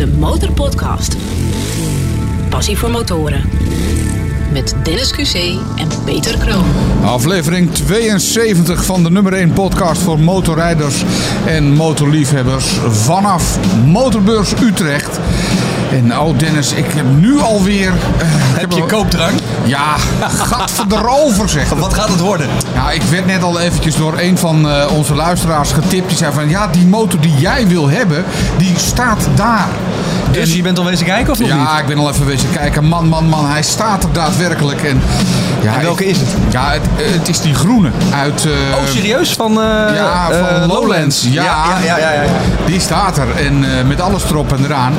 de Motorpodcast. Passie voor motoren. Met Dennis QC en Peter Kroon. Aflevering 72 van de nummer 1 podcast voor motorrijders en motorliefhebbers vanaf Motorbeurs Utrecht. En oh Dennis, ik heb nu alweer... ik Heb je al- koopdrang? Ja, gat erover zeg. Wat gaat het worden? Ja, ik werd net al eventjes door een van eh, onze luisteraars getipt. Die zei van, ja, die motor die jij wil hebben, die staat daar. Dus En- je bent al wezen kijken of nog ja, niet? ik ben al even wezen kijken. Man, man, man, hij staat er daadwerkelijk. En, ja, En welke ik- is het? Ja, het, het is die groene uit... eh, Oh, serieus? Van, eh, Ja, van eh, Lowlands. Ja. Ja, ja, ja, ja, ja. Die staat er. En met alles erop en eraan.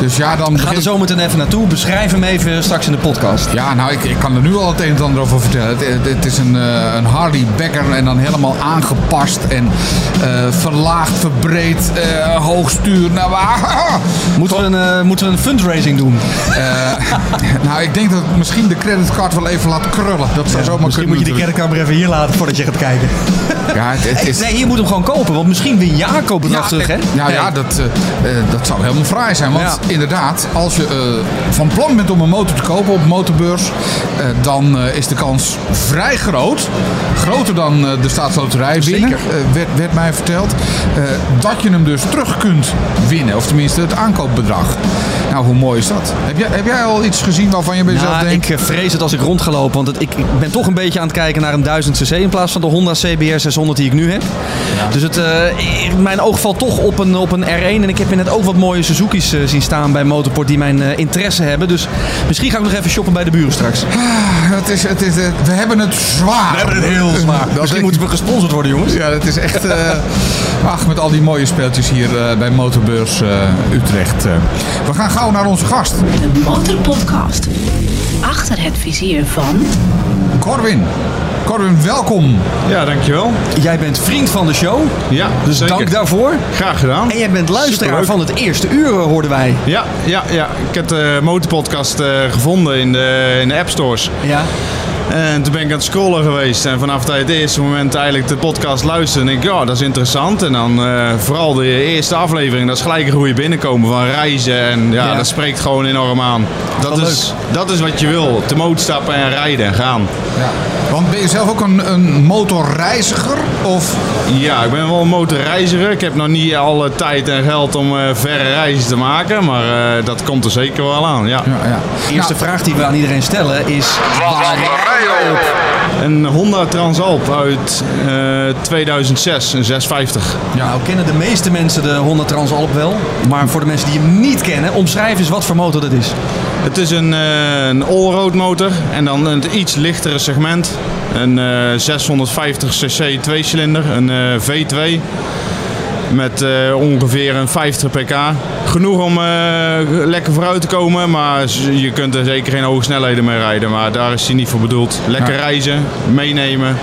Dus ja, dan... Ga er zo meteen even naartoe. Beschrijf hem even straks in de podcast. Ja, nou, ik, ik kan er nu al het een en ander over vertellen. Het, het, het is een, een Harley Becker en dan helemaal aangepast en verlaagd, verbreed, hoogstuur. Nou, ah, Moeten we een, eh, moeten we een fundraising doen? Eh, nou, ik denk dat misschien de creditcard wel even laat krullen. Dat zou zomaar Misschien moet je natuurlijk. kerkkamer even hier laten voordat je gaat kijken. Ja, het, het is... Nee, je moet hem gewoon kopen. Want misschien win je aankoopbedrag terug, hè? Nou Nee. ja, dat, eh, dat zou helemaal fraai zijn. Want Ja. inderdaad, als je van plan bent om een motor te kopen op motorbeurs, dan eh, is de kans vrij groot. Groter dan eh, de staatsloterij winnen, eh, werd, werd mij verteld. eh, dat je hem dus terug kunt winnen. Of tenminste het aankoopbedrag. Nou, hoe mooi is dat? Heb jij, heb jij al iets gezien waarvan je bij jezelf Nou, denkt... ik eh, vrees het als ik rond ga lopen. Want het, ik, ik ben toch een beetje aan het kijken naar een 1000 cc in plaats van de Honda CBR 600 die ik nu heb. Dus het, eh, mijn oog valt toch op een, op een R1. En ik heb net ook wat mooie Suzuki's eh, zien staan bij Motorport die mijn eh, interesse hebben. Dus misschien ga ik nog even shoppen bij de buren straks. Het is, het is, eh, we hebben het zwaar. Dat Misschien denk- moeten we gesponsord worden, jongens. Ja, dat is echt. eh, ach, met al die mooie speeltjes hier eh, bij Motorbeurs eh, Utrecht. We gaan gauw naar onze gast, De Motorpodcast. Achter het vizier van Corwin. Corwin, welkom. Ja, dankjewel. Jij bent vriend van de show. Ja, Dus zeker. dank daarvoor. Graag gedaan. En jij bent luisteraar Superleuk. van het eerste uur, eh, hoorden wij. Ja, ja, ja. Ik heb de motorpodcast eh, gevonden in de, in de app stores. Ja. En toen ben ik aan het scrollen geweest. En vanaf het eerste moment eigenlijk de podcast luisteren. En ik, ja, dat is interessant. En dan eh, vooral de eerste aflevering. Dat is gelijk een goede binnenkomen van reizen. En ja, Ja. dat spreekt gewoon enorm aan. Dat is, dat is wat je wil. Te motor stappen en rijden en gaan. Ja. Want ben je zelf ook een, een motorreiziger? Of Ja, ik ben wel een motorreiziger. Ik heb nog niet alle tijd en geld om eh, verre reizen te maken. Maar eh, dat komt er zeker wel aan, ja. ja, ja. De eerste vraag die we aan iedereen stellen is... Een Honda Transalp uit eh, 2006, een 650. Nou, kennen de meeste mensen de Honda Transalp wel. Maar voor de mensen die hem niet kennen, omschrijf eens wat voor motor dat is. Het is een, eh een allroad motor en dan een iets lichtere segment. Een eh 650 cc tweecilinder, een eh, V2 met eh, ongeveer een 50 pk. Genoeg om eh, lekker vooruit te komen, maar je kunt er zeker geen hoge snelheden mee rijden. Maar daar is hij niet voor bedoeld. Lekker Ja. reizen, meenemen,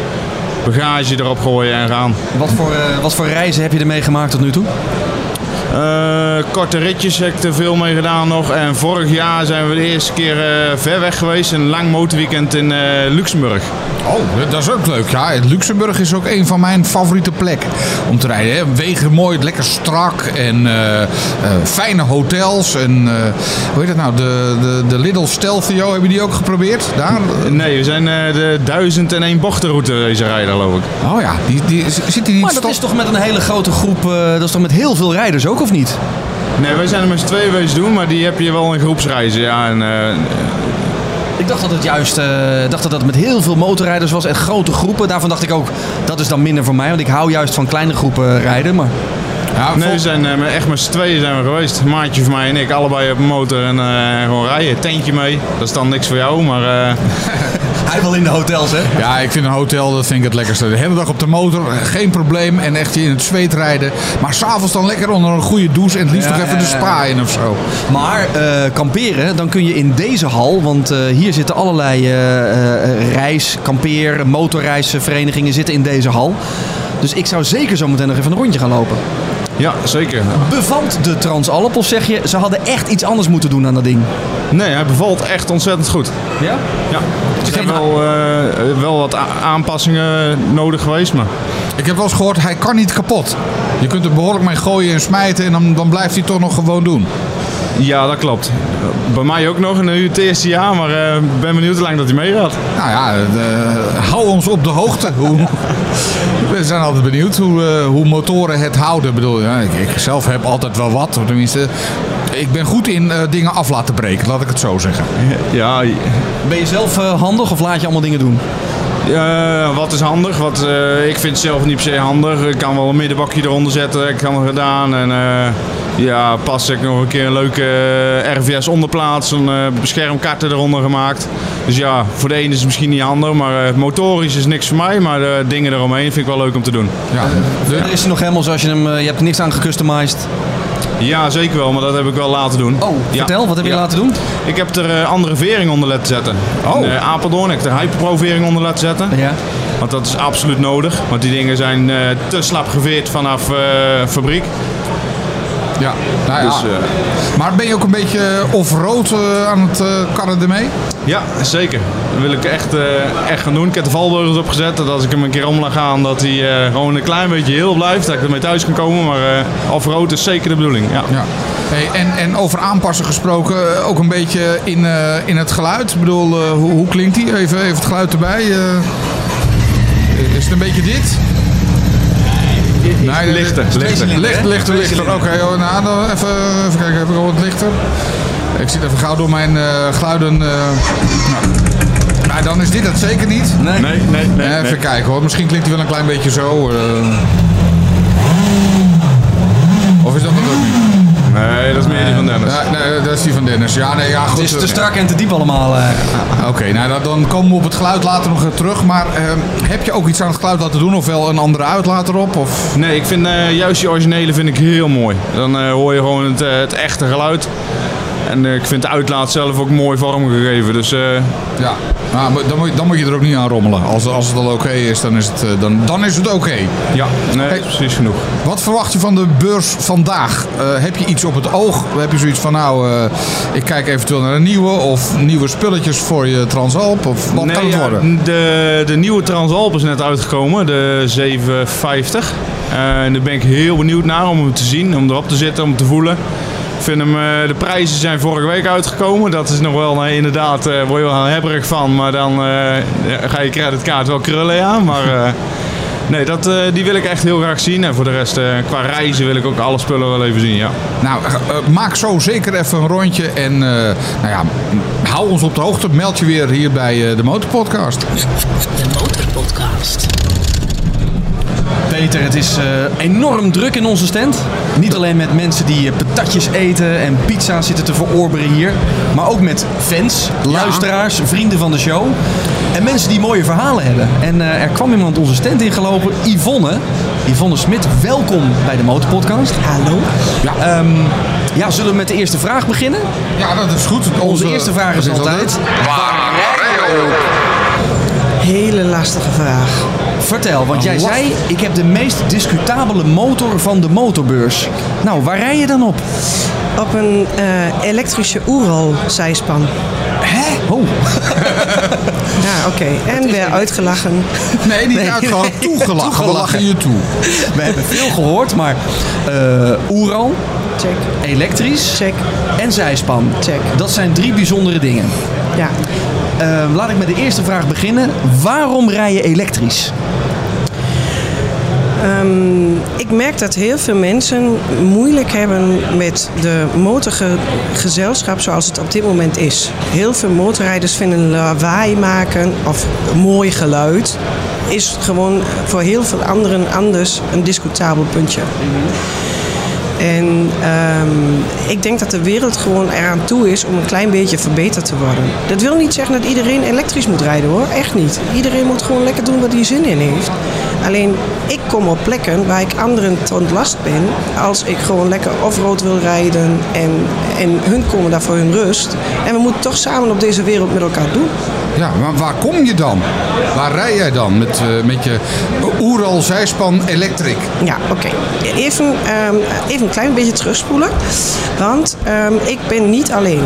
bagage erop gooien en gaan. Wat voor, eh, wat voor reizen heb je ermee gemaakt tot nu toe? Eh, korte ritjes heb ik er veel mee gedaan nog. En vorig jaar zijn we de eerste keer eh, ver weg geweest. Een lang motorweekend in eh, Luxemburg. Oh, dat is ook leuk. Ja, Luxemburg is ook een van mijn favoriete plekken om te rijden. Hè. Wegen mooi, lekker strak en eh, eh, fijne hotels. En eh, hoe heet dat nou? De, de, de Lidl Stelvio, hebben die ook geprobeerd? Daar? Nee, we zijn eh, de 1001 bochtenroute deze rijden, geloof ik. Oh ja, die, die, zit die niet Maar dat stop- is toch met een hele grote groep, eh, dat is toch met heel veel rijders ook, of niet? Nee, wij zijn er met z'n tweeën wezen doen, maar die heb je wel in groepsreizen. Ja, en, eh, Ik dacht dat het juist eh, dacht dat het met heel veel motorrijders was en grote groepen. Daarvan dacht ik ook, dat is dan minder voor mij, want ik hou juist van kleine groepen rijden. Maar Ja, nee, vol- we zijn eh, met- echt met z'n tweeën zijn we geweest. Een maatje van mij en ik, allebei op een motor en eh, gewoon rijden. Tentje mee. Dat is dan niks voor jou, maar eh, hij wil in de hotels, hè? Ja, ik vind een hotel, dat vind ik het lekkerste. De hele dag op de motor, geen probleem. En echt in het zweet rijden. Maar s'avonds dan lekker onder een goede douche. En het liefst Ja, nog even ja, de ja. spa in of zo. Maar eh, kamperen, dan kun je in deze hal, want eh, hier zitten allerlei eh, eh, reis, kampeer, motorreisverenigingen zitten in deze hal. Dus ik zou zeker zo meteen nog even een rondje gaan lopen. Ja, zeker. Bevalt de Transalp of zeg je, ze hadden echt iets anders moeten doen aan dat ding? Nee, hij bevalt echt ontzettend goed. Ja? Ja, er zijn wel, eh, wel wat aanpassingen nodig geweest, maar Ik heb wel eens gehoord, hij kan niet kapot. Je kunt er behoorlijk mee gooien en smijten. En dan, dan blijft hij toch nog gewoon doen. Ja, dat klopt. Bij mij ook nog het eerste jaar, maar ik ben benieuwd hoe lang dat hij meegaat. Nou ja, de- hou ons op de hoogte. Hoe, we zijn altijd benieuwd hoe, eh, hoe motoren het houden. Ik bedoel, ja, ik, ik zelf heb altijd wel wat. Of tenminste, ik ben goed in eh, dingen af laten breken, laat ik het zo zeggen. Ja, Ben je zelf eh, handig of laat je allemaal dingen doen? Eh, wat is handig? Wat, eh, ik vind het zelf niet per se handig. Ik kan wel een middenbakje eronder zetten. Ik kan het gedaan. En eh, ja, pas ik nog een keer een leuke eh, RVS onderplaats. Een eh, beschermkarten eronder gemaakt. Dus ja, voor de ene is het misschien niet handig. Maar eh, motorisch is niks voor mij. Maar de dingen eromheen vind ik wel leuk om te doen. Ja, is hij nog helemaal zoals je hem... je hebt niks aan gecustomized. Ja, zeker wel. Maar dat heb ik wel laten doen. Oh, Ja. vertel. Wat heb je Ja. laten doen? Ik heb er eh, andere vering onder laten zetten. Oh. In eh, Apeldoorn heb ik er Hyperpro vering onder laten zetten. Ja. Want dat is absoluut nodig. Want die dingen zijn eh, te slap geveerd vanaf eh, fabriek. ja, nou ja. Dus eh, Maar ben je ook een beetje off-road eh, aan het karren ermee? Ja, zeker. Dat wil ik echt, eh, echt gaan doen. Ik heb de valbeugels opgezet. Dat als ik hem een keer om laat gaan, dat hij eh, gewoon een klein beetje heel blijft. Dat ik ermee thuis kan komen. Maar eh off-road is zeker de bedoeling. Ja. Ja. Hey, en, en over aanpassen gesproken, ook een beetje in, in het geluid. Ik bedoel, hoe, hoe klinkt die? Even, even het geluid erbij. is het een beetje dit? Nee, lichter, lichter. Licht, lichter, lichter. Oké, oh, nou, dan even, even kijken, heb ik al wat lichter? Ik zit even gauw door mijn eh, geluiden. eh, nou. Nou, dan is dit het zeker niet. Nee. Nee, nee, nee. Eh, even nee. kijken hoor, misschien klinkt hij wel een klein beetje zo. eh. Of is dat het ook niet? Nee, dat is meer die van Dennis. Ja, nee, dat is die van Dennis. Ja, nee, ja, goed. Het is te eh, strak en te diep allemaal. eh. Oké, nou dan- komen we op het geluid later nog terug. Maar ehm, heb je ook iets aan het geluid laten doen? Ofwel een andere uitlaat erop? Of... Nee, ik vind eh, juist die originele vind ik heel mooi. Dan eh, hoor je gewoon het, eh, het echte geluid. En eh, ik vind de uitlaat zelf ook mooi vormgegeven. Dus eh, Ja, nou, maar dan, moet, je- dan moet je er ook niet aan rommelen. Als, als het al oké is, dan is het, eh, dan, dan is het oké. ja, nee, Hey. precies genoeg. Wat verwacht je van de beurs vandaag? Heb je iets op het oog? Heb je zoiets van, nou, ik kijk eventueel naar een nieuwe of nieuwe spulletjes voor je Transalp? Of wat kan het ja, worden? De, de nieuwe Transalp is net uitgekomen, de 750. Eh, en daar ben ik heel benieuwd naar om hem te zien, om erop te zitten, om te voelen. Ik vind hem, eh, de prijzen zijn vorige week uitgekomen. Dat is nog wel eh, inderdaad, eh word je wel hebberig van. Maar dan eh, ga je creditkaart wel krullen, ja. Maar eh, nee, dat, eh, die wil ik echt heel graag zien. En voor de rest, eh, qua reizen wil ik ook alle spullen wel even zien, ja. Nou, maak zo zeker even een rondje en eh, nou ja, hou ons op de hoogte. Meld je weer hier bij eh, de Motorpodcast. De Motorpodcast. Peter, het is eh, enorm druk in onze stand. Niet alleen met mensen die eh, patatjes eten en pizza zitten te verorberen hier. Maar ook met fans, luisteraars, vrienden van de show. En mensen die mooie verhalen hebben. En eh, er kwam iemand onze stand ingelopen, Yvonne. Yvonne Smit, welkom bij de Motorpodcast. Hallo. Ehm, ja, zullen we met de eerste vraag beginnen? Ja, dat is goed. Onze eerste vraag is altijd... het? Waar rij je op? Hele lastige vraag. Vertel, want jij zei, ik heb de meest discutabele motor van de motorbeurs. Nou, waar rij je dan op? Op een eh, elektrische Oeral zijspan. Hè? Oh, Ja, oké. En weer uitgelachen. Nee, niet Nee. uit, gewoon toegelachen. We lachen je toe. we hebben veel gehoord, maar eh Oeral, Check. elektrisch Check. en zijspan. Check. Dat zijn drie bijzondere dingen. Ja. Eh, laat ik met de eerste vraag beginnen. Waarom rij je elektrisch? Ehm, ik merk dat heel veel mensen moeilijk hebben met de motorgezelschap zoals het op dit moment is. Heel veel motorrijders vinden lawaai maken of mooi geluid is gewoon voor heel veel anderen anders een discutabel puntje. En ehm, ik denk dat de wereld gewoon eraan toe is om een klein beetje verbeterd te worden. Dat wil niet zeggen dat iedereen elektrisch moet rijden hoor, echt niet. Iedereen moet gewoon lekker doen wat hij zin in heeft. Alleen ik kom op plekken waar ik anderen te ontlast ben als ik gewoon lekker offroad wil rijden en, en hun komen daar voor hun rust. En we moeten toch samen op deze wereld met elkaar doen. Ja, maar waar kom je dan? Waar rij jij dan met, eh, met je Oeral zijspan Electric? Ja, oké. Even, ehm, even een klein beetje terugspoelen. Want ehm, ik ben niet alleen.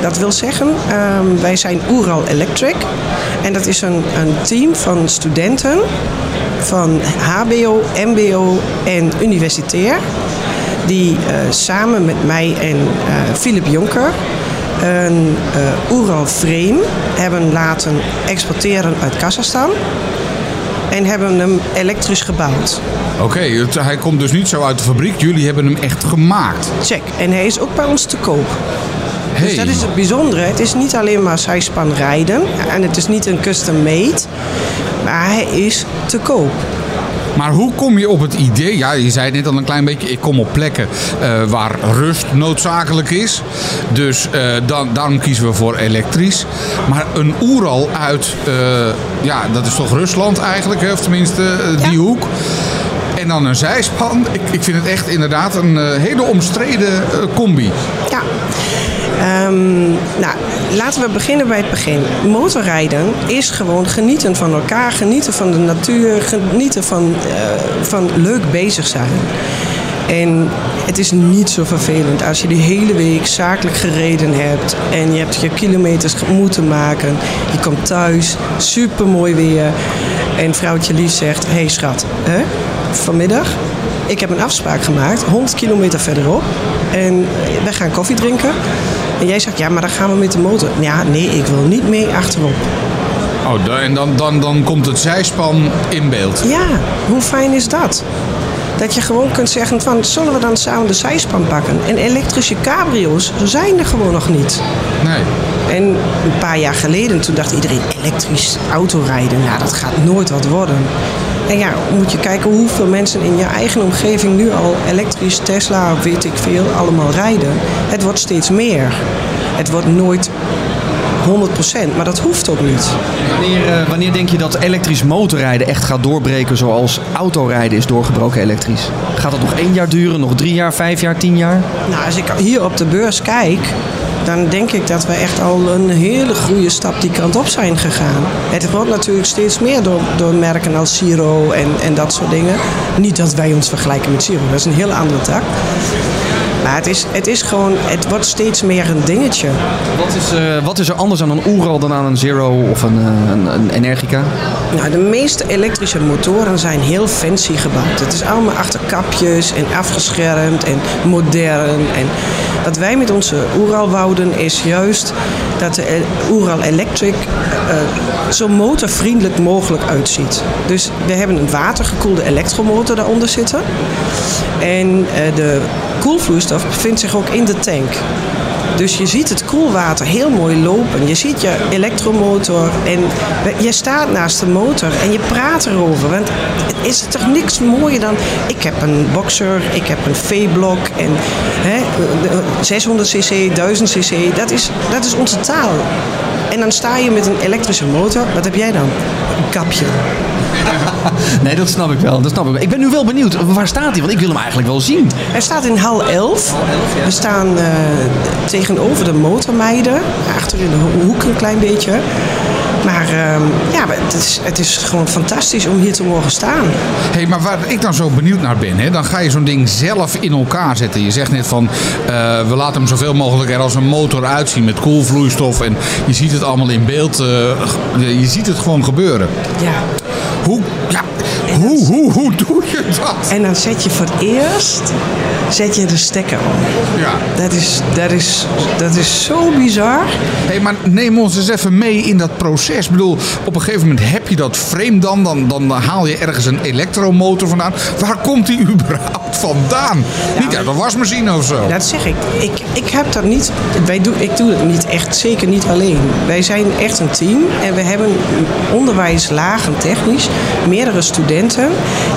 Dat wil zeggen, ehm, wij zijn Oeral Electric. En dat is een, een team van studenten van HBO, MBO en universitair. die eh, samen met mij en eh Philip Jonker een eh Ural frame hebben laten exporteren uit Kazachstan. En hebben hem elektrisch gebouwd. Oké, hij komt dus niet zo uit de fabriek. Jullie hebben hem echt gemaakt. Check. En hij is ook bij ons te koop. Hey. Dus dat is het bijzondere. Het is niet alleen maar zijspan rijden. En het is niet een custom made. Maar hij is te koop. Maar hoe kom je op het idee? Ja, je zei net al een klein beetje. Ik kom op plekken eh, waar rust noodzakelijk is. Dus eh, dan, daarom kiezen we voor elektrisch. Maar een Oeral uit, eh, ja, dat is toch Rusland eigenlijk, hè? of tenminste die Ja. hoek. En dan een zijspan. Ik, ik vind het echt inderdaad een hele omstreden combi. Ja. Ehm, nou, laten we beginnen bij het begin. Motorrijden is gewoon genieten van elkaar, genieten van de natuur, genieten van, eh, van leuk bezig zijn. En het is niet zo vervelend als je de hele week zakelijk gereden hebt en je hebt je kilometers moeten maken. Je komt thuis, super mooi weer. En vrouwtje lief zegt: Hé hey schat, hè? vanmiddag ik heb een afspraak gemaakt, 100 kilometer verderop. En wij gaan koffie drinken. En jij zegt, ja, maar dan gaan we met de motor. Ja, nee, ik wil niet mee achterop. Oh, en dan, dan, dan komt het zijspan in beeld. Ja, hoe fijn is dat? Dat je gewoon kunt zeggen van, zullen we dan samen de zijspan pakken? En elektrische cabrio's zijn er gewoon nog niet. Nee. En een paar jaar geleden, toen dacht iedereen elektrisch autorijden, nou dat gaat nooit wat worden. En ja, moet je kijken hoeveel mensen in je eigen omgeving nu al elektrisch, Tesla, weet ik veel, allemaal rijden. Het wordt steeds meer. Het wordt nooit 100%, maar dat hoeft ook niet. Wanneer, eh, wanneer denk je dat elektrisch motorrijden echt gaat doorbreken zoals autorijden is doorgebroken elektrisch? Gaat dat nog één jaar duren, nog drie jaar, vijf jaar, tien jaar? Nou, als ik hier op de beurs kijk, dan denk ik dat we echt al een hele goede stap die kant op zijn gegaan. Het wordt natuurlijk steeds meer door, door merken als Siro en, en dat soort dingen. Niet dat wij ons vergelijken met Siro, dat is een heel andere tak. Maar het is, het is gewoon, het wordt steeds meer een dingetje. Wat is, eh, wat is er anders aan een Ural dan aan een Zero of een, eh, een, een Energica? Nou, de meeste elektrische motoren zijn heel fancy gebouwd. Het is allemaal achter kapjes en afgeschermd en modern. En wat wij met onze Ural wouden is juist dat de Ural Electric eh, zo motorvriendelijk mogelijk uitziet. Dus we hebben een watergekoelde elektromotor daaronder zitten. En de koelvloeistof bevindt zich ook in de tank. Dus je ziet het koelwater heel mooi lopen. Je ziet je elektromotor en je staat naast de motor en je praat erover. Want is er toch niks mooier dan... Ik heb een Boxer, ik heb een V-blok en hè, 600 cc, 1000 cc. Dat is, dat is onze taal. En dan sta je met een elektrische motor. Wat heb jij dan? Een kapje. Nee, dat snap ik wel. Dat snap ik, wel. ik ben nu wel benieuwd, waar staat hij? Want ik wil hem eigenlijk wel zien. Hij staat in hal 11. We staan eh, tegenover de motormeiden. Achter in de ho- hoek een klein beetje. Maar ehm, ja, het is, het is gewoon fantastisch om hier te mogen staan. Hey, maar waar ik dan zo benieuwd naar ben, hè, dan ga je zo'n ding zelf in elkaar zetten. Je zegt net van, eh, we laten hem zoveel mogelijk er als een motor uitzien met koelvloeistof. En je ziet het allemaal in beeld, eh, je ziet het gewoon gebeuren. Ja. Hoe, ja, hoe, hoe, hoe doe je dat? En dan zet je voor het eerst zet je de stekker om. Ja. Dat is, dat is, dat is zo bizar. Hey, maar neem ons eens even mee in dat proces. Ik bedoel, op een gegeven moment heb je dat frame dan, dan, dan haal je ergens een elektromotor vandaan. Waar komt die überhaupt vandaan? Niet uit een wasmachine of zo. Dat zeg ik. Ik, ik heb dat niet. Wij doen, ik doe het niet echt, zeker niet alleen. Wij zijn echt een team en we hebben onderwijs laag en technisch. Meerdere studenten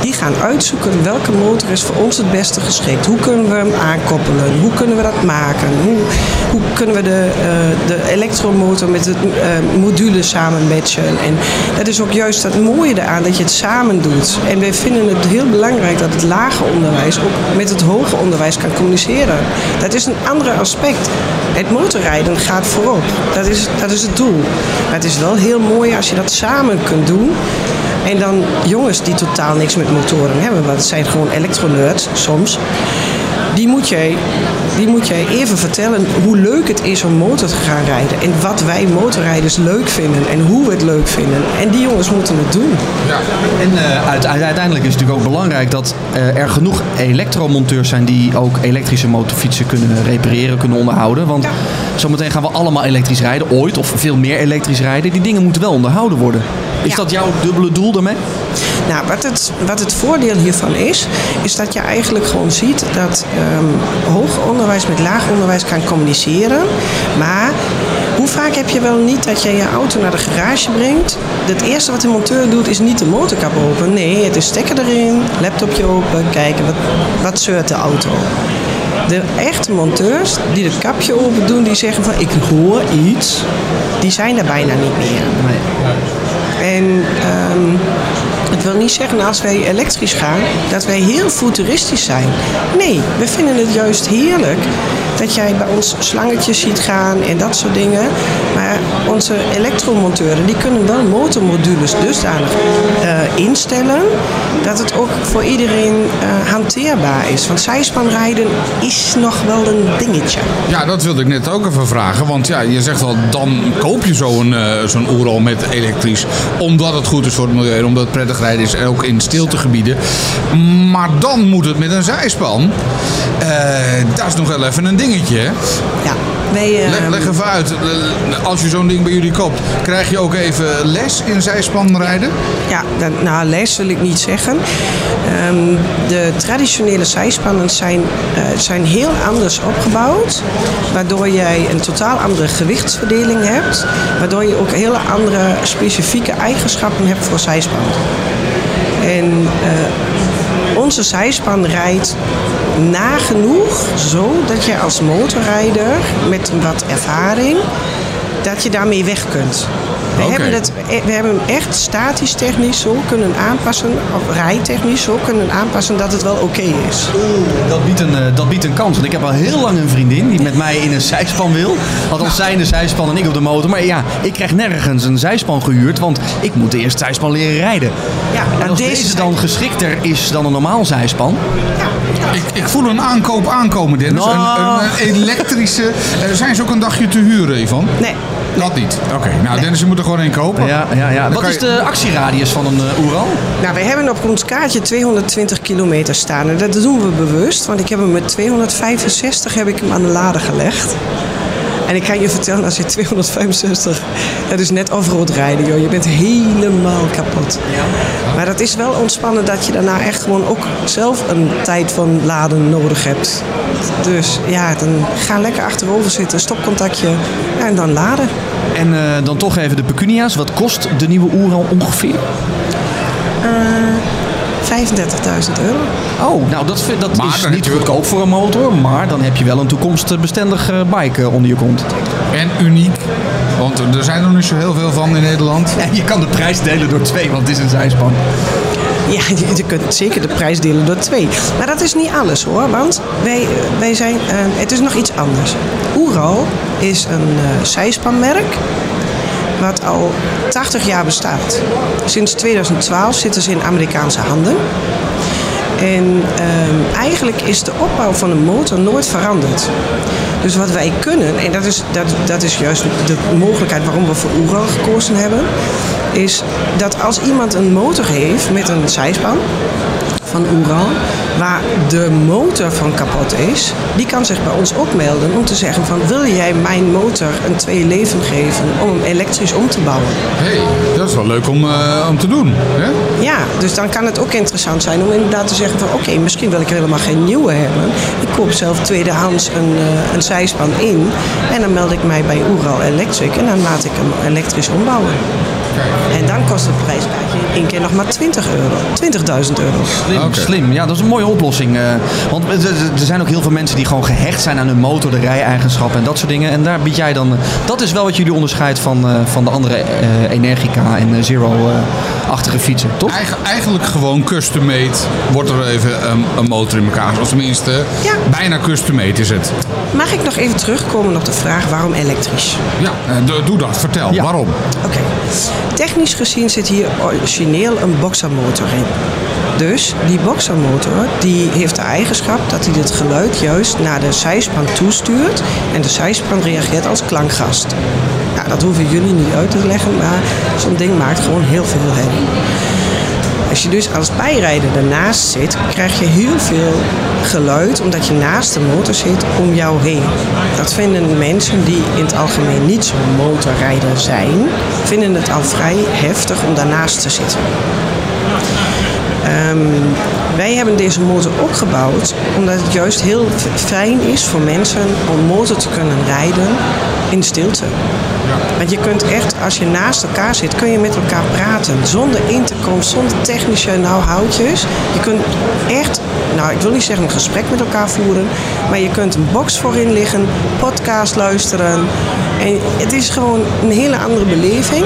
die gaan uitzoeken welke motor is voor ons het beste geschikt. Hoe kunnen we hem aankoppelen? Hoe kunnen we dat maken? Hoe, hoe kunnen we de, eh, de elektromotor met het eh, module samen matchen? En dat is ook juist het mooie eraan dat je het samen doet. En wij vinden het heel belangrijk dat het lage onderwijs ook met het hoger onderwijs kan communiceren. Dat is een ander aspect. Het motorrijden gaat voorop. Dat is, dat is het doel. Maar het is wel heel mooi als je dat samen kunt doen. En dan jongens die totaal niks met motoren hebben, want het zijn gewoon elektronerds soms. Die moet jij die moet jij even vertellen hoe leuk het is om motor te gaan rijden. En wat wij motorrijders leuk vinden en hoe we het leuk vinden. En die jongens moeten het doen. En eh, uite- uiteindelijk is het natuurlijk ook belangrijk dat eh, er genoeg elektromonteurs zijn die ook elektrische motorfietsen kunnen repareren, kunnen onderhouden. Want zometeen gaan we allemaal elektrisch rijden, ooit, of veel meer elektrisch rijden. Die dingen moeten wel onderhouden worden. Is Ja. dat jouw dubbele doel daarmee? Nou, wat het, wat het voordeel hiervan is, is dat je eigenlijk gewoon ziet dat ehm, hoger onderwijs met laag onderwijs kan communiceren. Maar hoe vaak heb je wel niet dat je je auto naar de garage brengt? Het eerste wat de monteur doet is niet de motorkap open. Nee, het is stekker erin, laptopje open, kijken wat, wat zeurt de auto. De echte monteurs die het kapje open doen, die zeggen van ik hoor iets, die zijn er bijna niet meer. En ehm, het wil niet zeggen als wij elektrisch gaan dat wij heel futuristisch zijn. Nee, we vinden het juist heerlijk dat jij bij ons slangetjes ziet gaan en dat soort dingen. Maar onze elektromonteuren die kunnen wel motormodules dusdanig eh, instellen dat het ook voor iedereen eh, hanteerbaar is. Want zijspanrijden is nog wel een dingetje. Ja, dat wilde ik net ook even vragen. Want ja, je zegt wel, dan koop je zo'n eh zo'n Oeral met elektrisch. Omdat het goed is voor het milieu omdat het prettig rijden is. Ook in stiltegebieden. Maar dan moet het met een zijspan. Eh, dat is nog wel even een dingetje. Ja, wij, eh, Leg, leg even uit. Eh, Als je zo'n ding bij jullie koopt, krijg je ook even les in zijspan rijden? Ja, dan- nou, les wil ik niet zeggen. Ehm, de traditionele zijspannen zijn, eh, zijn heel anders opgebouwd. Waardoor jij een totaal andere gewichtsverdeling hebt. Waardoor je ook hele andere specifieke eigenschappen hebt voor zijspan. En eh, onze zijspan rijdt nagenoeg zo dat je als motorrijder met wat ervaring, dat je daarmee weg kunt. We, hebben het, e- we hebben hem echt statisch technisch zo kunnen aanpassen, of rijtechnisch zo kunnen aanpassen dat het wel oké is. Dat biedt, een, eh, dat biedt een kans. Want ik heb al heel lang een vriendin die met mij in een zijspan wil. Althans, zij in de zijspan en ik op de motor. Maar ja, ik krijg nergens een zijspan gehuurd. Want ik moet eerst zijspan leren rijden. Ja, En als deze deze dan geschikter is dan een normaal zijspan. Ik, ik voel een aankoop aankomen, Dennis. Nou. Een, een elektrische. eh, zijn ze ook een dagje te huren, Ivan? Nee. Dat niet. Oké, nou Dennis, je moet er gewoon een kopen. Ja, ja, ja. Dan Wat is je- de actieradius van een uh, Oeral? Nou, wij hebben op ons kaartje 220 kilometer staan. En dat doen we bewust, want ik heb hem met 265 heb ik hem aan de lade gelegd. En ik kan je vertellen, als je 265, dat is net off-road rijden, joh. Je bent helemaal kapot. Maar dat is wel ontspannen dat je daarna echt gewoon ook zelf een tijd van laden nodig hebt. Dus ja, dan ga lekker achterover zitten, stopcontactje ja, en dan laden. En eh, dan toch even de pecunia's. Wat kost de nieuwe Oeral ongeveer? 35.000 euro. Oh, nou dat, dat Maar is niet goedkoop voor een motor. Maar dan heb je wel een toekomstbestendig eh, bike eh, onder je kont. En uniek. Want er zijn er niet zo heel veel van in Nederland. En je kan de prijs delen door twee, want het is een zijspan. Ja, je, kunt zeker de prijs delen door twee. Maar dat is niet alles hoor, want wij, wij zijn, eh, het is nog iets anders. Oeral is een eh zijspanmerk wat al 80 jaar bestaat. Sinds 2012 zitten ze in Amerikaanse handen. En ehm, eigenlijk is de opbouw van een motor nooit veranderd. Dus wat wij kunnen, en dat is, dat, dat is juist de mogelijkheid waarom we voor Oeral gekozen hebben, is dat als iemand een motor heeft met een zijspan van Oeral, waar de motor van kapot is, die kan zich bij ons opmelden om te zeggen van wil jij mijn motor een tweede leven geven om hem elektrisch om te bouwen. hey, dat is wel leuk om, eh, om te doen. Hè? Ja, dus dan kan het ook interessant zijn om inderdaad te zeggen van oké, misschien wil ik helemaal geen nieuwe hebben. Ik koop zelf tweedehands een, eh, een zijspan in en dan meld ik mij bij Oeral Electric en dan laat ik hem elektrisch ombouwen. En dan kost het prijskaartje één keer nog maar 20 euro, 20.000 euro. Slim, slim. Ja, dat is een mooie oplossing. eh, want er- zijn ook heel veel mensen die gewoon gehecht zijn aan hun motor, de rij-eigenschappen en dat soort dingen. En daar bied jij dan... Dat is wel wat jullie onderscheidt van, eh, van de andere eh, Energica en eh, Zero-achtige fietsen, toch? Eigen- eigenlijk gewoon custom made wordt er even een, een motor in elkaar. Of tenminste, Ja. bijna custom made is het. Mag ik nog even terugkomen op de vraag waarom elektrisch? Ja, do- doe dat. Vertel. Ja. Waarom? Oké. Technisch gezien zit hier origineel een boxermotor in. Dus die boxermotor die heeft de eigenschap dat hij het geluid juist naar de zijspan toestuurt en de zijspan reageert als klankgast. Nou, dat hoeven jullie niet uit te leggen, maar zo'n ding maakt gewoon heel veel herrie. Als je dus als bijrijder ernaast zit, krijg je heel veel geluid omdat je naast de motor zit om jou heen. Dat vinden mensen die in het algemeen niet zo'n motorrijder zijn, vinden het al vrij heftig om daarnaast te zitten. Ehm, wij hebben deze motor ook gebouwd omdat het juist heel fijn is voor mensen om motor te kunnen rijden in stilte. Want je kunt echt, als je naast elkaar zit, kun je met elkaar praten. Zonder intercom, zonder technische nou houtjes. Je kunt echt, nou ik wil niet zeggen een gesprek met elkaar voeren. Maar je kunt een box voorin liggen, podcast luisteren. En het is gewoon een hele andere beleving.